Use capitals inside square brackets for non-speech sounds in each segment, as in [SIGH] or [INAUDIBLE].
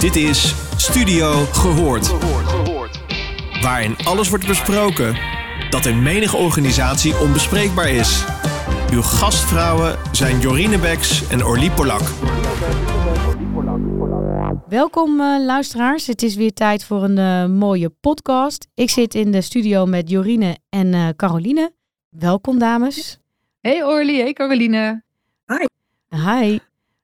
Dit is Studio Gehoord. Waarin alles wordt besproken dat in menige organisatie onbespreekbaar is. Uw gastvrouwen zijn Jorine Beks en Orlie Polak. Welkom uh, luisteraars. Het is weer tijd voor een uh, mooie podcast. Ik zit in de studio met Jorine en uh, Caroline. Welkom dames. Hey Orly, hey Caroline. Hi. Hi.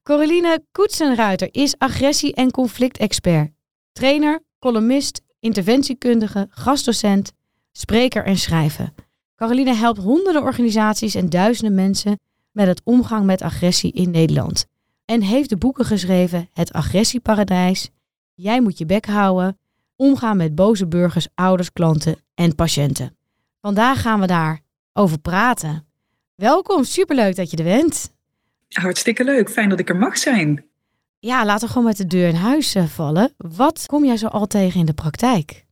Caroline Koetsenruiter is agressie- en conflictexpert. Trainer, columnist, interventiekundige, gastdocent, spreker en schrijver. Caroline helpt honderden organisaties en duizenden mensen met het omgang met agressie in Nederland. En heeft de boeken geschreven Het Agressieparadijs, Jij moet je bek houden, Omgaan met boze burgers, ouders, klanten en patiënten. Vandaag gaan we daar over praten. Welkom, superleuk dat je er bent. Hartstikke leuk, fijn dat ik er mag zijn. Ja, laten we gewoon met de deur in huis eh, vallen. Wat kom jij zo al tegen in de praktijk?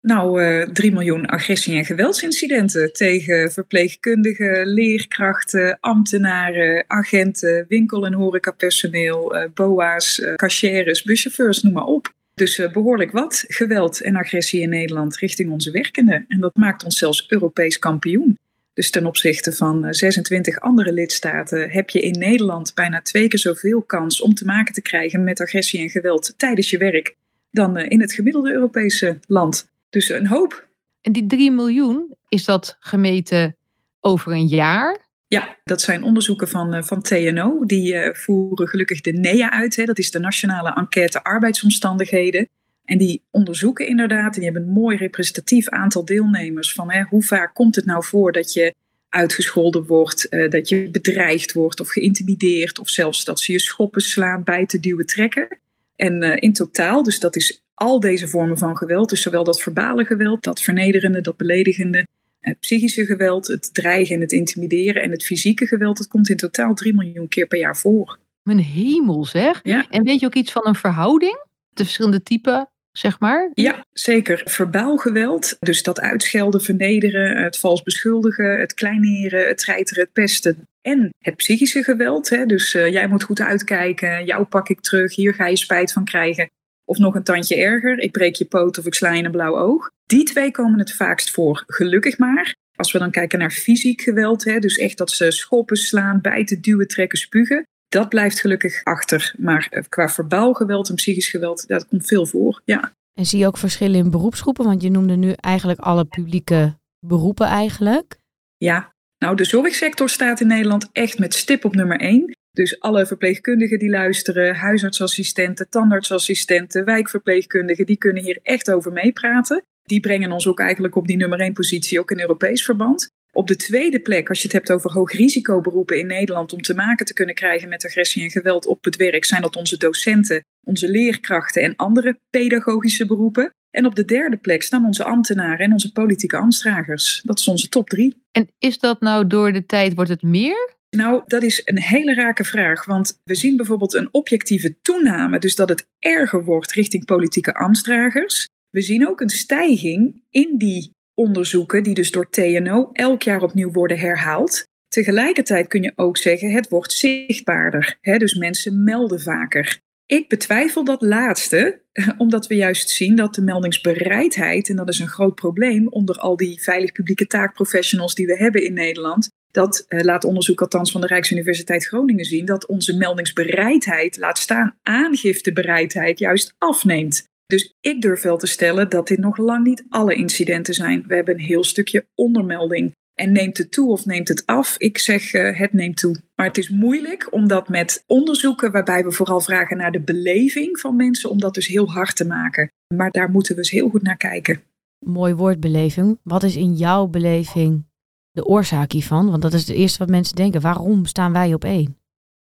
Nou, uh, 3 miljoen agressie- en geweldsincidenten tegen verpleegkundigen, leerkrachten, ambtenaren, agenten, winkel- en horecapersoneel, uh, boa's, uh, buschauffeurs, noem maar op. Dus uh, behoorlijk wat geweld en agressie in Nederland richting onze werkenden. En dat maakt ons zelfs Europees kampioen. Dus ten opzichte van 26 andere lidstaten heb je in Nederland bijna twee keer zoveel kans om te maken te krijgen met agressie en geweld tijdens je werk dan in het gemiddelde Europese land. Dus een hoop. En die 3 miljoen, is dat gemeten over een jaar? Ja, dat zijn onderzoeken van, van TNO. Die voeren gelukkig de NEA uit. Hè. Dat is de Nationale Enquête Arbeidsomstandigheden. En die onderzoeken inderdaad, en die hebben een mooi representatief aantal deelnemers van hè, hoe vaak komt het nou voor dat je uitgescholden wordt, uh, dat je bedreigd wordt of geïntimideerd of zelfs dat ze je schoppen slaan, bijten, duwen, trekken. En uh, in totaal, dus dat is al deze vormen van geweld, dus zowel dat verbale geweld, dat vernederende, dat beledigende, het psychische geweld, het dreigen en het intimideren en het fysieke geweld, dat komt in totaal 3 miljoen keer per jaar voor. Mijn hemel zeg. Ja. En weet je ook iets van een verhouding? De verschillende typen, zeg maar? Ja, zeker. Verbaal geweld, dus dat uitschelden, vernederen, het vals beschuldigen, het kleineren, het treiteren, het pesten. En het psychische geweld, hè? dus uh, jij moet goed uitkijken, jou pak ik terug, hier ga je spijt van krijgen. Of nog een tandje erger, ik breek je poot of ik sla je een blauw oog. Die twee komen het vaakst voor, gelukkig maar. Als we dan kijken naar fysiek geweld, hè, dus echt dat ze schoppen, slaan, bijten, duwen, trekken, spugen. Dat blijft gelukkig achter. Maar qua verbaal geweld en psychisch geweld, dat komt veel voor, ja. En zie je ook verschillen in beroepsgroepen? Want je noemde nu eigenlijk alle publieke beroepen eigenlijk. Ja, nou de zorgsector staat in Nederland echt met stip op nummer één. Dus alle verpleegkundigen die luisteren, huisartsassistenten, tandartsassistenten, wijkverpleegkundigen, die kunnen hier echt over meepraten. Die brengen ons ook eigenlijk op die nummer één positie, ook in Europees verband. Op de tweede plek, als je het hebt over hoogrisicoberoepen in Nederland om te maken te kunnen krijgen met agressie en geweld op het werk, zijn dat onze docenten, onze leerkrachten en andere pedagogische beroepen. En op de derde plek staan onze ambtenaren en onze politieke ambtsdragers. Dat is onze top drie. En is dat nou door de tijd, wordt het meer? Nou, dat is een hele rake vraag, want we zien bijvoorbeeld een objectieve toename, dus dat het erger wordt richting politieke ambtsdragers. We zien ook een stijging in die onderzoeken, die dus door TNO elk jaar opnieuw worden herhaald. Tegelijkertijd kun je ook zeggen, het wordt zichtbaarder, hè? dus mensen melden vaker. Ik betwijfel dat laatste, [LAUGHS] omdat we juist zien dat de meldingsbereidheid, en dat is een groot probleem onder al die veilig publieke taakprofessionals die we hebben in Nederland, dat uh, laat onderzoek althans van de Rijksuniversiteit Groningen zien, dat onze meldingsbereidheid, laat staan aangiftebereidheid, juist afneemt. Dus ik durf wel te stellen dat dit nog lang niet alle incidenten zijn. We hebben een heel stukje ondermelding. En neemt het toe of neemt het af? Ik zeg uh, het neemt toe. Maar het is moeilijk om dat met onderzoeken, waarbij we vooral vragen naar de beleving van mensen, om dat dus heel hard te maken. Maar daar moeten we eens heel goed naar kijken. Mooi woord beleving. Wat is in jouw beleving de oorzaak hiervan? Want dat is het eerste wat mensen denken. Waarom staan wij op één?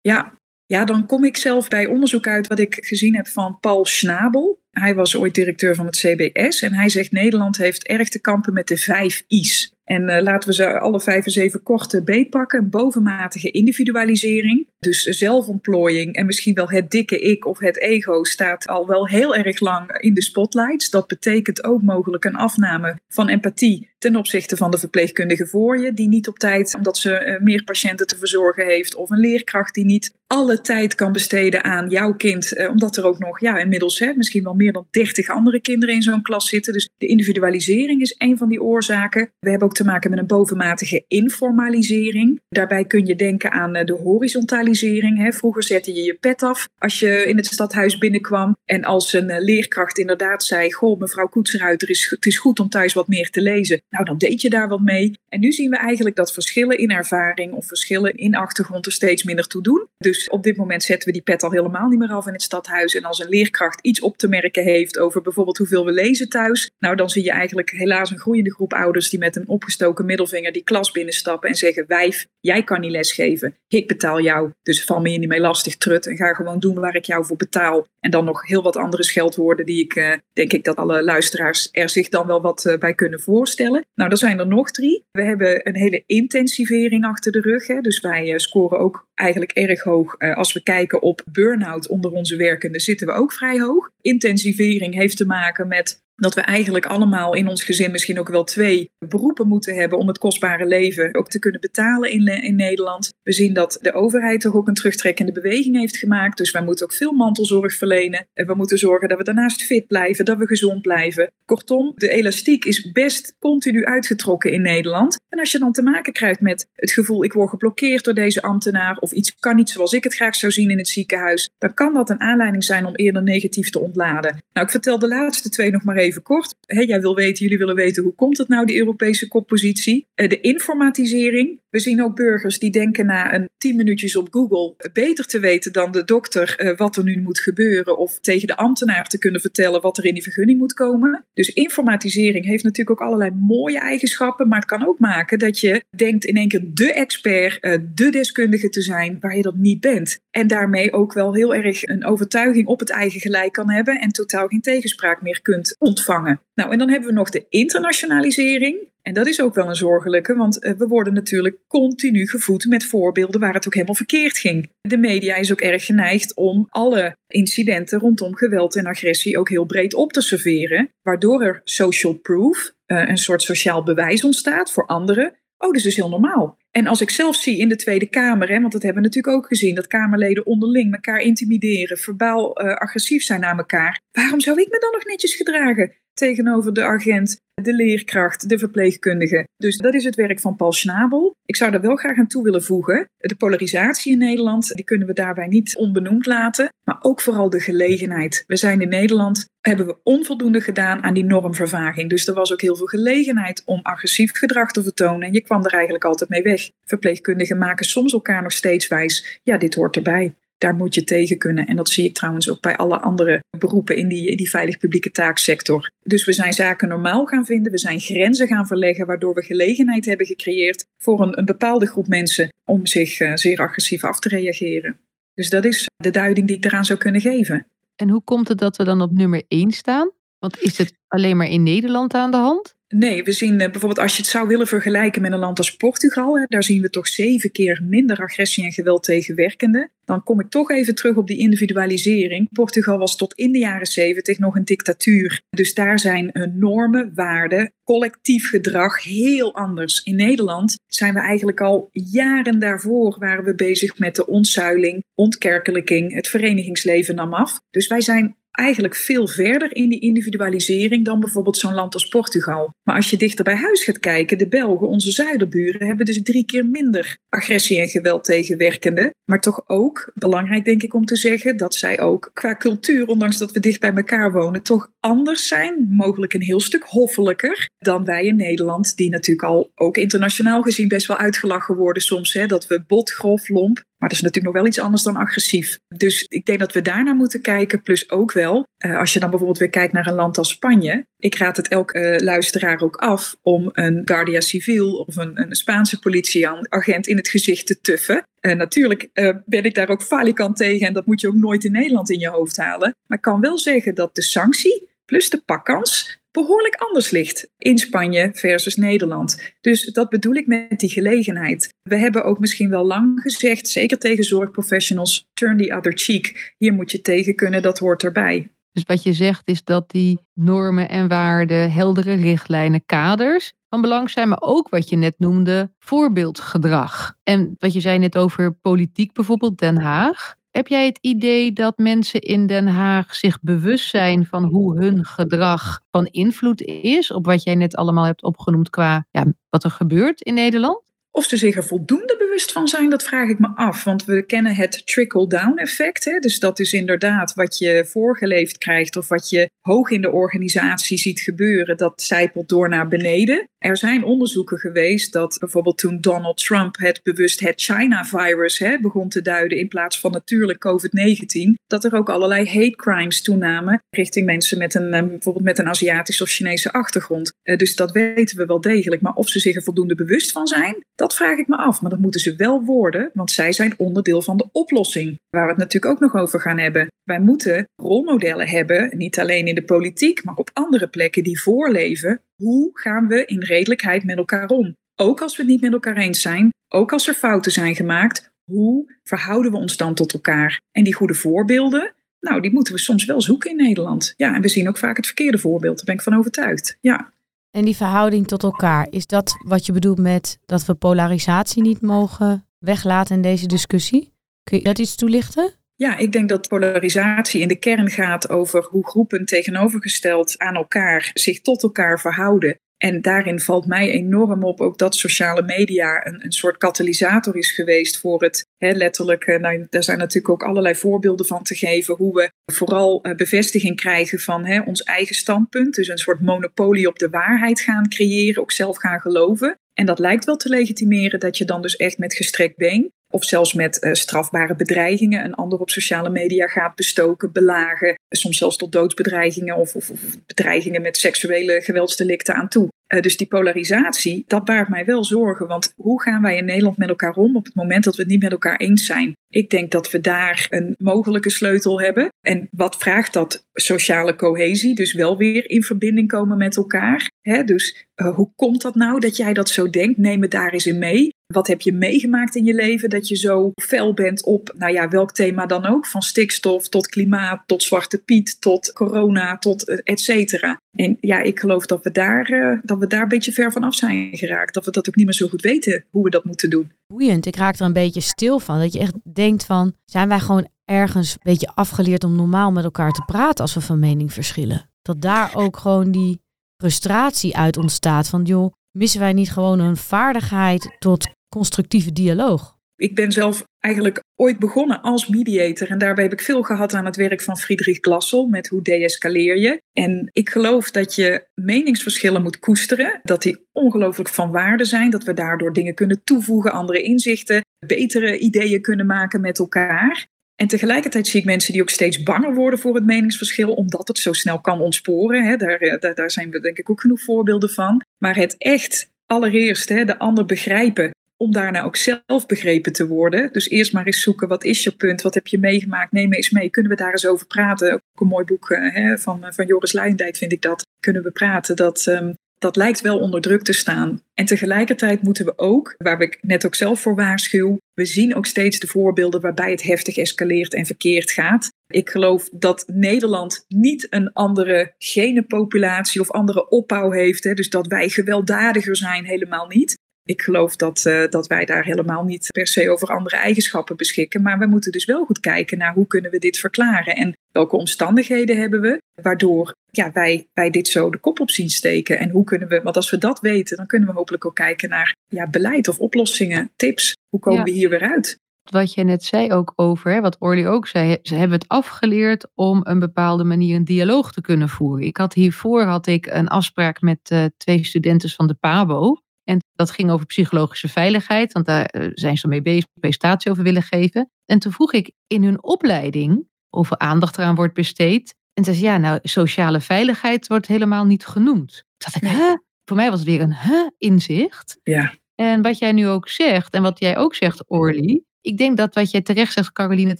Ja, ja, dan kom ik zelf bij onderzoek uit wat ik gezien heb van Paul Schnabel. Hij was ooit directeur van het CBS en hij zegt Nederland heeft erg te kampen met de vijf I's. En uh, laten we ze alle vijf eens even kort beetpakken. Bovenmatige individualisering, dus zelfontplooiing en misschien wel het dikke ik of het ego staat al wel heel erg lang in de spotlights. Dat betekent ook mogelijk een afname van empathie ten opzichte van de verpleegkundige voor je, die niet op tijd, omdat ze eh, meer patiënten te verzorgen heeft, of een leerkracht die niet alle tijd kan besteden aan jouw kind, eh, omdat er ook nog, ja, inmiddels hè, misschien wel meer dan 30 andere kinderen in zo'n klas zitten. Dus de individualisering is een van die oorzaken. We hebben ook te maken met een bovenmatige informalisering. Daarbij kun je denken aan de horizontalisering. Hè. Vroeger zette je je pet af als je in het stadhuis binnenkwam. En als een leerkracht inderdaad zei: Goh, mevrouw Koetseruiter, is, het is goed om thuis wat meer te lezen. Nou, dan deed je daar wat mee. En nu zien we eigenlijk dat verschillen in ervaring of verschillen in achtergrond er steeds minder toe doen. Dus op dit moment zetten we die pet al helemaal niet meer af in het stadhuis. En als een leerkracht iets op te merken heeft over bijvoorbeeld hoeveel we lezen thuis, nou dan zie je eigenlijk helaas een groeiende groep ouders die met een opgestoken middelvinger die klas binnenstappen en zeggen: Wijf, jij kan niet lesgeven. Ik betaal jou. Dus val me hier niet mee lastig, trut. En ga gewoon doen waar ik jou voor betaal. En dan nog heel wat andere scheldwoorden die ik uh, denk ik dat alle luisteraars er zich dan wel wat uh, bij kunnen voorstellen. Nou, er zijn er nog drie. We hebben een hele intensivering achter de rug. Hè. Dus wij uh, scoren ook eigenlijk erg hoog. als we kijken op burn-out onder onze werkenden, zitten we ook vrij hoog. Intensivering heeft te maken met dat we eigenlijk allemaal in ons gezin misschien ook wel twee beroepen moeten hebben om het kostbare leven ook te kunnen betalen in, in Nederland. We zien dat de overheid toch ook een terugtrekkende beweging heeft gemaakt. Dus wij moeten ook veel mantelzorg verlenen. En we moeten zorgen dat we daarnaast fit blijven, dat we gezond blijven. Kortom, de elastiek is best continu uitgetrokken in Nederland. En als je dan te maken krijgt met het gevoel ik word geblokkeerd door deze ambtenaar of iets kan niet zoals ik het graag zou zien in het ziekenhuis, dan kan dat een aanleiding zijn om eerder negatief te ontladen. Nou, ik vertel de laatste twee nog maar even even kort. jij wil weten, jullie willen weten hoe komt het nou, die Europese koppositie. Uh, de informatisering. We zien ook burgers die denken na een tien minuutjes op Google beter te weten dan de dokter uh, wat er nu moet gebeuren. Of tegen de ambtenaar te kunnen vertellen wat er in die vergunning moet komen. Dus informatisering heeft natuurlijk ook allerlei mooie eigenschappen. Maar het kan ook maken dat je denkt in één keer de expert, uh, de deskundige te zijn waar je dat niet bent. En daarmee ook wel heel erg een overtuiging op het eigen gelijk kan hebben. En totaal geen tegenspraak meer kunt ontvangen. Nou, en dan hebben we nog de internationalisering. En dat is ook wel een zorgelijke, want eh, we worden natuurlijk continu gevoed met voorbeelden waar het ook helemaal verkeerd ging. De media is ook erg geneigd om alle incidenten rondom geweld en agressie ook heel breed op te serveren, waardoor er social proof, eh, een soort sociaal bewijs ontstaat voor anderen. Oh, dat is dus heel normaal. En als ik zelf zie in de Tweede Kamer, hè, want dat hebben we natuurlijk ook gezien, dat Kamerleden onderling elkaar intimideren, verbaal uh, agressief zijn naar elkaar. Waarom zou ik me dan nog netjes gedragen tegenover de agent, de leerkracht, de verpleegkundige? Dus dat is het werk van Paul Schnabel. Ik zou daar wel graag aan toe willen voegen. De polarisatie in Nederland, die kunnen we daarbij niet onbenoemd laten, maar ook vooral de gelegenheid. We zijn in Nederland, hebben we onvoldoende gedaan aan die normvervaging. Dus er was ook heel veel gelegenheid om agressief gedrag te vertonen en je kwam er eigenlijk altijd mee weg. Verpleegkundigen maken soms elkaar nog steeds wijs. Ja, dit hoort erbij. Daar moet je tegen kunnen. En dat zie ik trouwens ook bij alle andere beroepen in die, die veilig publieke taaksector. Dus we zijn zaken normaal gaan vinden. We zijn grenzen gaan verleggen, waardoor we gelegenheid hebben gecreëerd voor een, een bepaalde groep mensen om zich uh, zeer agressief af te reageren. Dus dat is de duiding die ik eraan zou kunnen geven. En hoe komt het dat we dan op nummer 1 staan? Want is het alleen maar in Nederland aan de hand? Nee, we zien eh, bijvoorbeeld als je het zou willen vergelijken met een land als Portugal, hè, daar zien we toch zeven keer minder agressie en geweld tegen werkenden. Dan kom ik toch even terug op die individualisering. Portugal was tot in de jaren zeventig nog een dictatuur. Dus daar zijn normen, waarden, collectief gedrag heel anders. In Nederland zijn we eigenlijk al jaren daarvoor waren we bezig met de ontzuiling, ontkerkelijking, het verenigingsleven nam af. Dus wij zijn eigenlijk veel verder in die individualisering dan bijvoorbeeld zo'n land als Portugal. Maar als je dichter bij huis gaat kijken, de Belgen, onze zuiderburen, hebben dus drie keer minder agressie en geweld tegen werkenden. Maar toch ook, belangrijk denk ik om te zeggen, dat zij ook qua cultuur, ondanks dat we dicht bij elkaar wonen, toch anders zijn. Mogelijk een heel stuk hoffelijker dan wij in Nederland, die natuurlijk al ook internationaal gezien best wel uitgelachen worden soms. Hè, dat we bot, grof, lomp maar dat is natuurlijk nog wel iets anders dan agressief. Dus ik denk dat we daarnaar moeten kijken. Plus ook wel, uh, als je dan bijvoorbeeld weer kijkt naar een land als Spanje. Ik raad het elke uh, luisteraar ook af om een Guardia Civil of een, een Spaanse politieagent in het gezicht te tuffen. Natuurlijk ben ik daar ook falikant tegen en dat moet je ook nooit in Nederland in je hoofd halen. Maar ik kan wel zeggen dat de sanctie plus de pakkans behoorlijk anders ligt in Spanje versus Nederland. Dus dat bedoel ik met die gelegenheid. We hebben ook misschien wel lang gezegd, zeker tegen zorgprofessionals, turn the other cheek. Hier moet je tegen kunnen, dat hoort erbij. Dus wat je zegt is dat die normen en waarden, heldere richtlijnen, kaders van belang zijn, maar ook wat je net noemde, voorbeeldgedrag. En wat je zei net over politiek, bijvoorbeeld Den Haag. Heb jij het idee dat mensen in Den Haag zich bewust zijn van hoe hun gedrag van invloed is op wat jij net allemaal hebt opgenoemd qua ja, wat er gebeurt in Nederland? Of ze zich er voldoende bewust van zijn, dat vraag ik me af. Want we kennen het trickle-down effect. Hè? Dus dat is inderdaad wat je voorgeleefd krijgt of wat je hoog in de organisatie ziet gebeuren, dat zijpelt door naar beneden. Er zijn onderzoeken geweest dat bijvoorbeeld toen Donald Trump het bewust het China-virus begon te duiden in plaats van natuurlijk COVID-19, dat er ook allerlei hate crimes toenamen richting mensen met een, eh, bijvoorbeeld met een Aziatische of Chinese achtergrond. Eh, dus dat weten we wel degelijk. Maar of ze zich er voldoende bewust van zijn, dat vraag ik me af. Maar dat moeten ze wel worden, want zij zijn onderdeel van de oplossing, waar we het natuurlijk ook nog over gaan hebben. Wij moeten rolmodellen hebben, niet alleen in de politiek, maar op andere plekken die voorleven. Hoe gaan we in redelijkheid met elkaar om? Ook als we het niet met elkaar eens zijn, ook als er fouten zijn gemaakt, hoe verhouden we ons dan tot elkaar? En die goede voorbeelden, nou, die moeten we soms wel zoeken in Nederland. Ja, en we zien ook vaak het verkeerde voorbeeld, daar ben ik van overtuigd. Ja. En die verhouding tot elkaar, is dat wat je bedoelt met dat we polarisatie niet mogen weglaten in deze discussie? Kun je dat iets toelichten? Ja, ik denk dat polarisatie in de kern gaat over hoe groepen tegenovergesteld aan elkaar zich tot elkaar verhouden. En daarin valt mij enorm op ook dat sociale media een, een soort katalysator is geweest voor het hè, letterlijk. Eh, nou, daar zijn natuurlijk ook allerlei voorbeelden van te geven hoe we vooral uh, bevestiging krijgen van hè, ons eigen standpunt. Dus een soort monopolie op de waarheid gaan creëren, ook zelf gaan geloven. En dat lijkt wel te legitimeren dat je dan dus echt met gestrekt been of zelfs met uh, strafbare bedreigingen een ander op sociale media gaat bestoken, belagen, soms zelfs tot doodsbedreigingen of, of, bedreigingen met seksuele geweldsdelicten aan toe. Uh, dus die polarisatie, dat baart mij wel zorgen. Want hoe gaan wij in Nederland met elkaar om op het moment dat we het niet met elkaar eens zijn? Ik denk dat we daar een mogelijke sleutel hebben. En wat vraagt dat sociale cohesie? Dus wel weer in verbinding komen met elkaar. Hè? Dus uh, hoe komt dat nou dat jij dat zo denkt? Neem het daar eens in mee. Wat heb je meegemaakt in je leven dat je zo fel bent op, nou ja, welk thema dan ook? Van stikstof tot klimaat, tot zwarte piet, tot corona, tot et cetera. En ja, ik geloof dat we, daar, uh, dat we daar een beetje ver van af zijn geraakt. Dat we dat ook niet meer zo goed weten hoe we dat moeten doen. Boeiend, ik raak er een beetje stil van. Dat je echt denkt van, zijn wij gewoon ergens een beetje afgeleerd om normaal met elkaar te praten als we van mening verschillen? Dat daar ook gewoon die frustratie uit ontstaat van, joh, missen wij niet gewoon een vaardigheid tot constructieve dialoog? Ik ben zelf eigenlijk ooit begonnen als mediator. En daarbij heb ik veel gehad aan het werk van Friedrich Glassel met hoe deescaleer je. En ik geloof dat je meningsverschillen moet koesteren. Dat die ongelooflijk van waarde zijn. Dat we daardoor dingen kunnen toevoegen, andere inzichten, betere ideeën kunnen maken met elkaar. En tegelijkertijd zie ik mensen die ook steeds banger worden voor het meningsverschil, omdat het zo snel kan ontsporen. Daar, daar, daar zijn we denk ik ook genoeg voorbeelden van. Maar het echt allereerst de ander begrijpen, om daarna ook zelf begrepen te worden. Dus eerst maar eens zoeken, wat is je punt? Wat heb je meegemaakt? Neem eens mee. Kunnen we daar eens over praten? Ook een mooi boek hè, van, van Joris Luijendijk vind ik dat. Kunnen we praten? Dat, um, dat lijkt wel onder druk te staan. En tegelijkertijd moeten we ook, waar ik net ook zelf voor waarschuw, we zien ook steeds de voorbeelden waarbij het heftig escaleert en verkeerd gaat. Ik geloof dat Nederland niet een andere genenpopulatie of andere opbouw heeft. Hè, dus dat wij gewelddadiger zijn, helemaal niet. Ik geloof dat, uh, dat wij daar helemaal niet per se over andere eigenschappen beschikken. Maar we moeten dus wel goed kijken naar hoe kunnen we dit verklaren. En welke omstandigheden hebben we waardoor ja, wij, wij dit zo de kop op zien steken. En hoe kunnen we, want als we dat weten, dan kunnen we hopelijk ook kijken naar ja, beleid of oplossingen, tips. Hoe komen ja. we hier weer uit? Wat je net zei ook over, wat Orly ook zei, ze hebben het afgeleerd om een bepaalde manier een dialoog te kunnen voeren. Ik had hiervoor had ik een afspraak met uh, twee studenten van de PABO. En dat ging over psychologische veiligheid, want daar uh, zijn ze mee bezig, een presentatie over willen geven. En toen vroeg ik in hun opleiding hoeveel aandacht eraan wordt besteed. En ze zei, ja, nou, sociale veiligheid wordt helemaal niet genoemd. Dacht ik, huh? Voor mij was het weer een huh inzicht. Ja. En wat jij nu ook zegt, en wat jij ook zegt, Orly. Ik denk dat wat jij terecht zegt, Caroline, het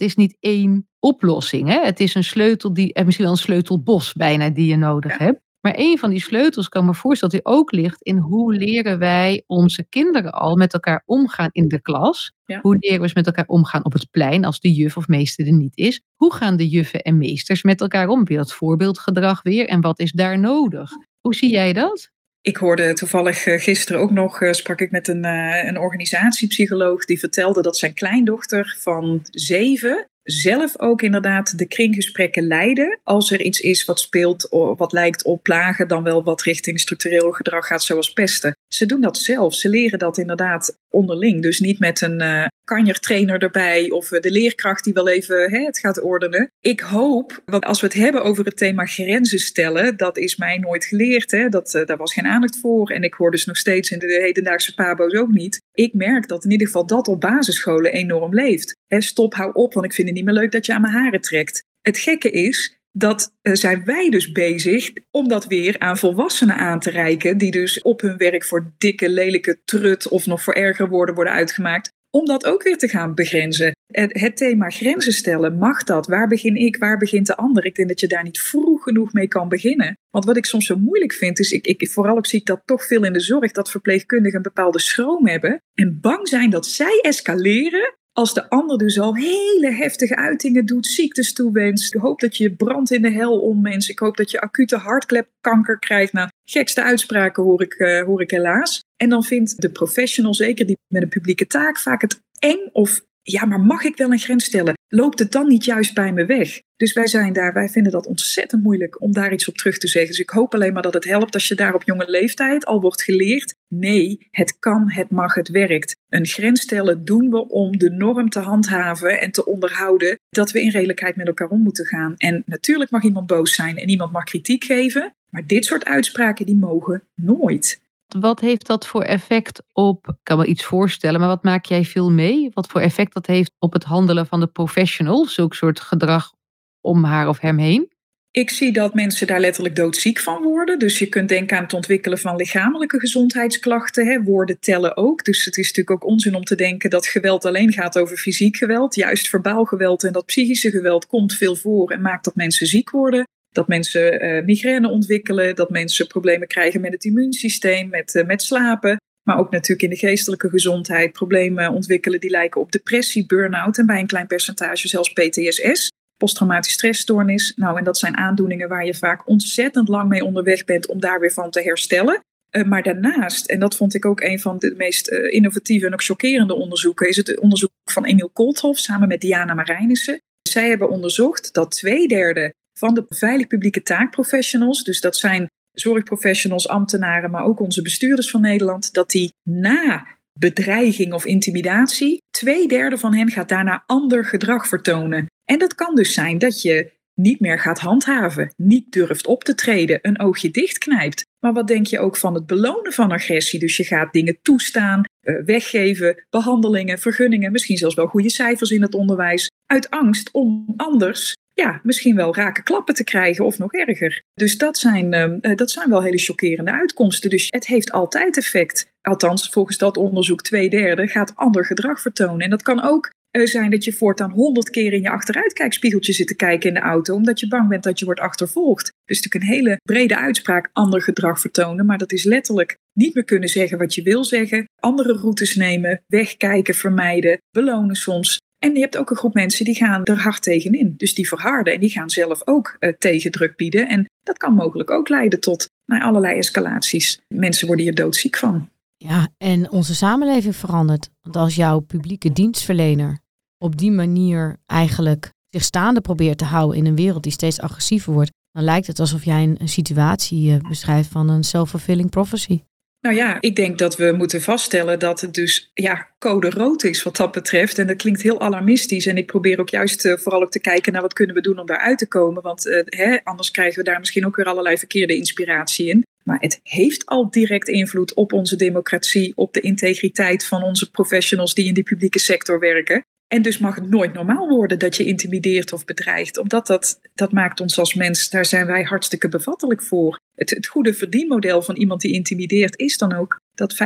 is niet één oplossing. Hè? Het is een sleutel, die, misschien wel een sleutelbos bijna, die je nodig ja. hebt. Maar een van die sleutels kan me voorstellen dat die ook ligt in hoe leren wij onze kinderen al met elkaar omgaan in de klas. Hoe leren we ze met elkaar omgaan op het plein als de juf of meester er niet is? Hoe gaan de juffen en meesters met elkaar om? Weer dat voorbeeldgedrag weer en wat is daar nodig? Hoe zie jij dat? Ik hoorde toevallig eh, gisteren ook nog, uh, sprak ik met een, uh, een organisatiepsycholoog die vertelde dat zijn kleindochter van zeven zelf ook inderdaad de kringgesprekken leiden. Als er iets is wat speelt, wat lijkt op plagen, dan wel wat richting structureel gedrag gaat, zoals pesten. Ze doen dat zelf. Ze leren dat inderdaad onderling. Dus niet met een uh, kanjertrainer erbij of de leerkracht die wel even hè, het gaat ordenen. Ik hoop, want als we het hebben over het thema grenzen stellen, dat is mij nooit geleerd. Hè? Dat, uh, daar was geen aandacht voor. En ik hoor dus nog steeds in de hedendaagse pabo's ook niet. Ik merk dat in ieder geval dat op basisscholen enorm leeft. Hè, stop, hou op, want ik vind het niet meer leuk dat je aan mijn haren trekt. Het gekke is, dat uh, zijn wij dus bezig om dat weer aan volwassenen aan te reiken, die dus op hun werk voor dikke, lelijke trut of nog voor erger woorden worden uitgemaakt, om dat ook weer te gaan begrenzen. Het, het, thema grenzen stellen, mag dat? Waar begin ik? Waar begint de ander? Ik denk dat je daar niet vroeg genoeg mee kan beginnen. Want wat ik soms zo moeilijk vind, is ik, ik vooral ook zie ik dat toch veel in de zorg, dat verpleegkundigen een bepaalde schroom hebben en bang zijn dat zij escaleren als de ander dus al hele heftige uitingen doet, ziektes toewenst. Ik hoop dat je brandt in de hel om mensen. Ik hoop dat je acute hartklepkanker krijgt. Nou, gekste uitspraken hoor ik, uh, hoor ik helaas. En dan vindt de professional, zeker die met een publieke taak, vaak het eng of ja, maar mag ik wel een grens stellen? Loopt het dan niet juist bij me weg? Dus wij zijn daar, wij vinden dat ontzettend moeilijk om daar iets op terug te zeggen. Dus ik hoop alleen maar dat het helpt als je daar op jonge leeftijd al wordt geleerd. Nee, het kan, het mag, het werkt. Een grens stellen doen we om de norm te handhaven en te onderhouden dat we in redelijkheid met elkaar om moeten gaan. En natuurlijk mag iemand boos zijn en iemand mag kritiek geven, maar dit soort uitspraken die mogen nooit. Wat heeft dat voor effect op, ik kan me iets voorstellen, maar wat maak jij veel mee? Wat voor effect dat heeft op het handelen van de professional, zulk soort gedrag om haar of hem heen? Ik zie dat mensen daar letterlijk doodziek van worden. Dus je kunt denken aan het ontwikkelen van lichamelijke gezondheidsklachten. Hè. Woorden tellen ook. Dus het is natuurlijk ook onzin om te denken dat geweld alleen gaat over fysiek geweld. Juist verbaal geweld en dat psychische geweld komt veel voor en maakt dat mensen ziek worden. Dat mensen uh, migraine ontwikkelen, dat mensen problemen krijgen met het immuunsysteem, met, uh, met slapen. Maar ook natuurlijk in de geestelijke gezondheid problemen ontwikkelen die lijken op depressie, burn-out en bij een klein percentage zelfs PTSS posttraumatisch stressstoornis. Nou, en dat zijn aandoeningen waar je vaak ontzettend lang mee onderweg bent om daar weer van te herstellen. Uh, maar daarnaast, en dat vond ik ook een van de meest innovatieve en ook chockerende onderzoeken, is het onderzoek van Emiel Kolthoff samen met Diana Marijnissen. Zij hebben onderzocht dat twee derde van de veilig publieke taakprofessionals, dus dat zijn zorgprofessionals, ambtenaren, maar ook onze bestuurders van Nederland, dat die na bedreiging of intimidatie, twee derde van hen gaat daarna ander gedrag vertonen. En dat kan dus zijn dat je niet meer gaat handhaven, niet durft op te treden, een oogje dichtknijpt. Maar wat denk je ook van het belonen van agressie? Dus je gaat dingen toestaan, eh, weggeven, behandelingen, vergunningen, misschien zelfs wel goede cijfers in het onderwijs, uit angst om anders ja, misschien wel rake klappen te krijgen of nog erger. Dus dat zijn, ehm, eh, dat zijn wel hele chockerende uitkomsten. Dus het heeft altijd effect. Althans, volgens dat onderzoek twee derde gaat ander gedrag vertonen. En dat kan ook uh, zijn dat je voortaan honderd keer in je achteruitkijkspiegeltje zit te kijken in de auto, omdat je bang bent dat je wordt achtervolgd. Dus natuurlijk een hele brede uitspraak, ander gedrag vertonen, maar dat is letterlijk niet meer kunnen zeggen wat je wil zeggen, andere routes nemen, wegkijken, vermijden, belonen soms. En je hebt ook een groep mensen die gaan er hard tegenin. Dus die verharden en die gaan zelf ook uh, tegendruk bieden. En dat kan mogelijk ook leiden tot allerlei escalaties. Mensen worden hier doodziek van. Ja, en onze samenleving verandert. Want als jouw publieke dienstverlener op die manier eigenlijk zich staande probeert te houden in een wereld die steeds agressiever wordt, dan lijkt het alsof jij een, situatie uh, beschrijft van een self-fulfilling prophecy. Nou ja, ik denk dat we moeten vaststellen dat het dus ja, code rood is wat dat betreft. En dat klinkt heel alarmistisch. En ik probeer ook juist uh, vooral ook te kijken naar wat kunnen we doen om daaruit te komen. Want uh, hè, anders krijgen we daar misschien ook weer allerlei verkeerde inspiratie in. Maar het heeft al direct invloed op onze democratie, op de integriteit van onze professionals die in die publieke sector werken. En dus mag het nooit normaal worden dat je intimideert of bedreigt. Omdat dat, dat maakt ons als mens, daar zijn wij hartstikke bevattelijk voor. Het, goede verdienmodel van iemand die intimideert is dan ook dat 75%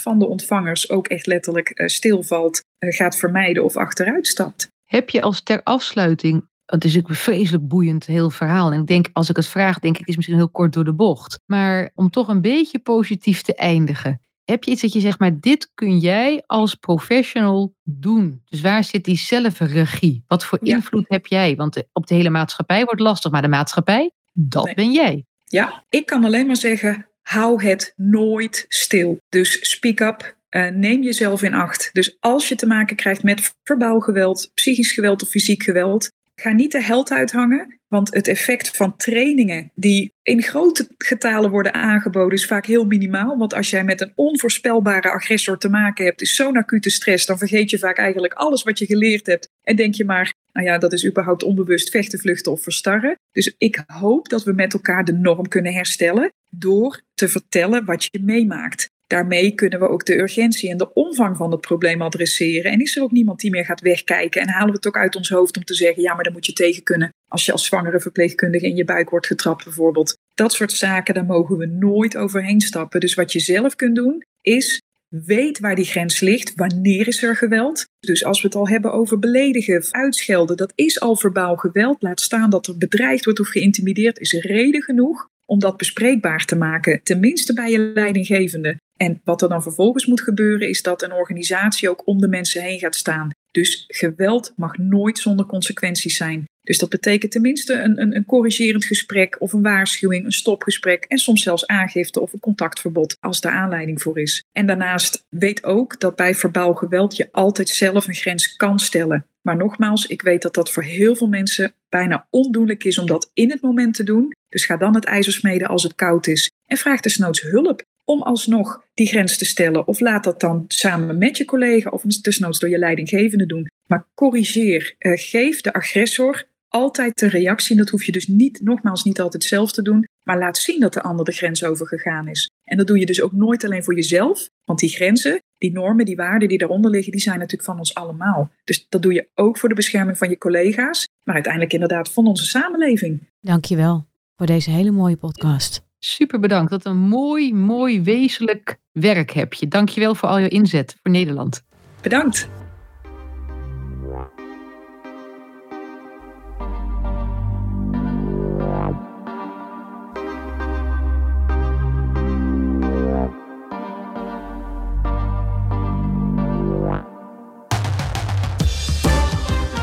van de ontvangers ook echt letterlijk uh, stilvalt, uh, gaat vermijden of achteruit stapt. Heb je als ter afsluiting het is een vreselijk boeiend heel verhaal. En ik denk, als ik het vraag, denk ik, is misschien heel kort door de bocht. Maar om toch een beetje positief te eindigen. Heb je iets dat je zegt, maar dit kun jij als professional doen? Dus waar zit die zelfregie? Wat voor invloed heb jij? Want op de hele maatschappij wordt lastig, maar de maatschappij, dat ben jij. Ja, ik kan alleen maar zeggen, hou het nooit stil. Dus speak up, uh, neem jezelf in acht. Dus als je te maken krijgt met verbaal geweld, psychisch geweld of fysiek geweld, ga niet de held uithangen. Want het effect van trainingen die in grote getalen worden aangeboden is vaak heel minimaal. Want als jij met een onvoorspelbare agressor te maken hebt, is zo'n acute stress, dan vergeet je vaak eigenlijk alles wat je geleerd hebt. En denk je maar, nou ja, dat is überhaupt onbewust vechten, vluchten of verstarren. Dus ik hoop dat we met elkaar de norm kunnen herstellen door te vertellen wat je meemaakt. Daarmee kunnen we ook de urgentie en de omvang van het probleem adresseren. En is er ook niemand die meer gaat wegkijken en halen we het ook uit ons hoofd om te zeggen, ja, maar dan moet je tegen kunnen als je als zwangere verpleegkundige in je buik wordt getrapt bijvoorbeeld. Dat soort zaken, daar mogen we nooit overheen stappen. Dus wat je zelf kunt doen, is weet waar die grens ligt. Wanneer is er geweld? Dus als we het al hebben over beledigen, uitschelden, dat is al verbaal geweld. Laat staan dat er bedreigd wordt of geïntimideerd, is reden genoeg om dat bespreekbaar te maken. Tenminste bij je leidinggevende. En wat er dan vervolgens moet gebeuren, is dat een organisatie ook om de mensen heen gaat staan. Dus geweld mag nooit zonder consequenties zijn. Dus dat betekent tenminste een, een, een, corrigerend gesprek of een waarschuwing, een stopgesprek en soms zelfs aangifte of een contactverbod als daar aanleiding voor is. En daarnaast weet ook dat bij verbaal geweld je altijd zelf een grens kan stellen. Maar nogmaals, ik weet dat dat voor heel veel mensen bijna ondoenlijk is om dat in het moment te doen. Dus ga dan het ijzer smeden als het koud is en vraag desnoods hulp om alsnog die grens te stellen. Of laat dat dan samen met je collega of desnoods door je leidinggevende doen. Maar corrigeer, uh, geef de agressor altijd de reactie. Dat hoef je dus niet, nogmaals, niet altijd zelf te doen. Maar laat zien dat de ander de grens overgegaan is. En dat doe je dus ook nooit alleen voor jezelf. Want die grenzen, die normen, die waarden die daaronder liggen, die zijn natuurlijk van ons allemaal. Dus dat doe je ook voor de bescherming van je collega's. Maar uiteindelijk inderdaad van onze samenleving. Dankjewel voor deze hele mooie podcast. Super bedankt. Wat een mooi, mooi, wezenlijk werk heb je. Dankjewel voor al je inzet voor Nederland. Bedankt.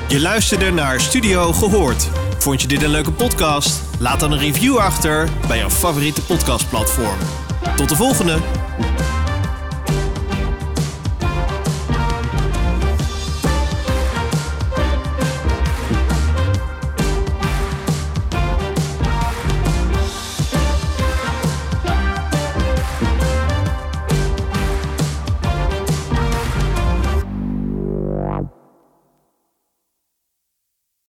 Je luisterde naar Studio Gehoord. Vond je dit een leuke podcast? Laat dan een review achter bij jouw favoriete podcastplatform. Tot de volgende!